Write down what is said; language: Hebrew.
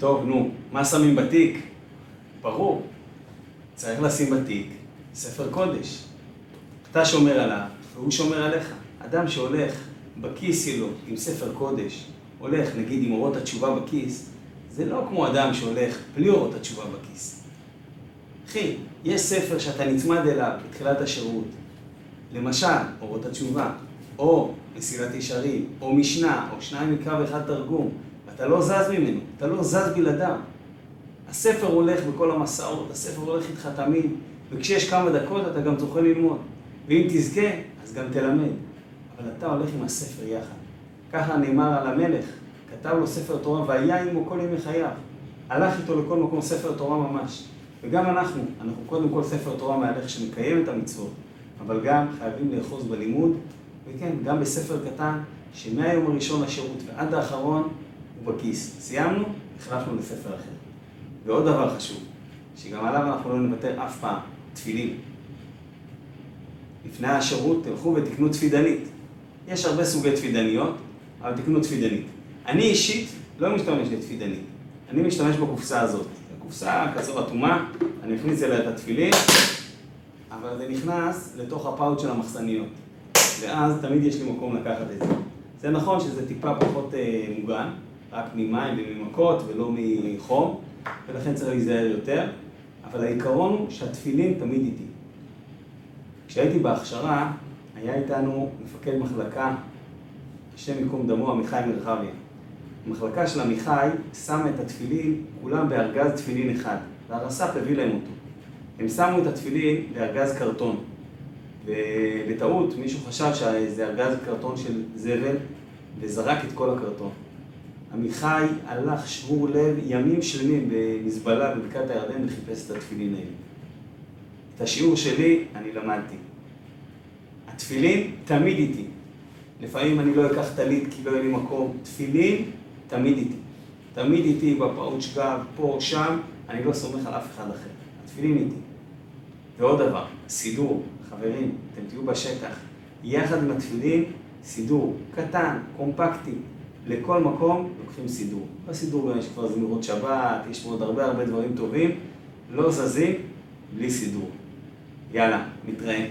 טוב, נו, מה שמים בתיק? ברור, צריך לשים בתיק ספר קודש. אתה שומר עליו, והוא שומר עליך. אדם שהולך בכיס שלו עם ספר קודש, הולך נגיד עם אורות התשובה בכיס, זה לא כמו אדם שהולך בלי אורות התשובה בכיס. אחי, יש ספר שאתה נצמד אליו בתחילת השירות, למשל, אורות התשובה, או מסילת ישרים, או משנה, או שניים מקרא ואחד תרגום, ואתה לא זז ממנו, אתה לא זז בלעדיו. הספר הולך בכל המסעות, הספר הולך איתך תמיד, וכשיש כמה דקות אתה גם זוכה ללמוד. ואם תזכה, אז גם תלמד. אבל אתה הולך עם הספר יחד. ככה נאמר על המלך, כתב לו ספר תורה והיה עמו כל ימי חייו. הלך איתו לכל מקום ספר תורה ממש. וגם אנחנו, אנחנו קודם כל ספר תורה מהלך שמקיים את המצוות, אבל גם חייבים לאחוז בלימוד, וכן, גם בספר קטן, שמהיום הראשון לשירות ועד האחרון הוא בכיס. סיימנו, החלפנו לספר אחר. ועוד דבר חשוב, שגם עליו אנחנו לא נוותר אף פעם, תפילין. לפני השירות תלכו ותקנו תפידנית. יש הרבה סוגי תפידניות, אבל תקנו תפידנית. אני אישית לא משתמש בתפידנית, אני משתמש בקופסה הזאת. קופסה כזו אטומה, אני מכניס אליה את התפילין, אבל זה נכנס לתוך הפאוט של המחסניות. ואז תמיד יש לי מקום לקחת את זה. זה נכון שזה טיפה פחות אה, מוגן, רק ממים וממכות ולא מחום, ולכן צריך להיזהר יותר, אבל העיקרון הוא שהתפילין תמיד איתי. כשהייתי בהכשרה, היה איתנו מפקד מחלקה, השם ייקום דמו, עמיחי מרחביה. המחלקה של עמיחי שמה את התפילין, כולם בארגז תפילין אחד, והרס"פ הביא להם אותו. הם שמו את התפילין בארגז קרטון, ובטעות מישהו חשב שזה ארגז קרטון של זבל, וזרק את כל הקרטון. עמיחי הלך שבור לב ימים שלמים במזבלה בבקעת הירדן וחיפש את התפילין האלה. את השיעור שלי אני למדתי. התפילין תמיד איתי. לפעמים אני לא אקח טלית כי לא יהיה לי מקום. תפילין תמיד איתי. תמיד איתי בפאוץ' גב, פה, שם, אני לא סומך על אף אחד אחר. התפילין איתי. ועוד דבר, סידור, חברים, אתם תהיו בשטח, יחד עם התפילין, סידור קטן, קומפקטי, לכל מקום לוקחים סידור. בסידור גם יש כבר זמירות שבת, יש פה עוד הרבה הרבה דברים טובים, לא זזים בלי סידור. יאללה, נתראה.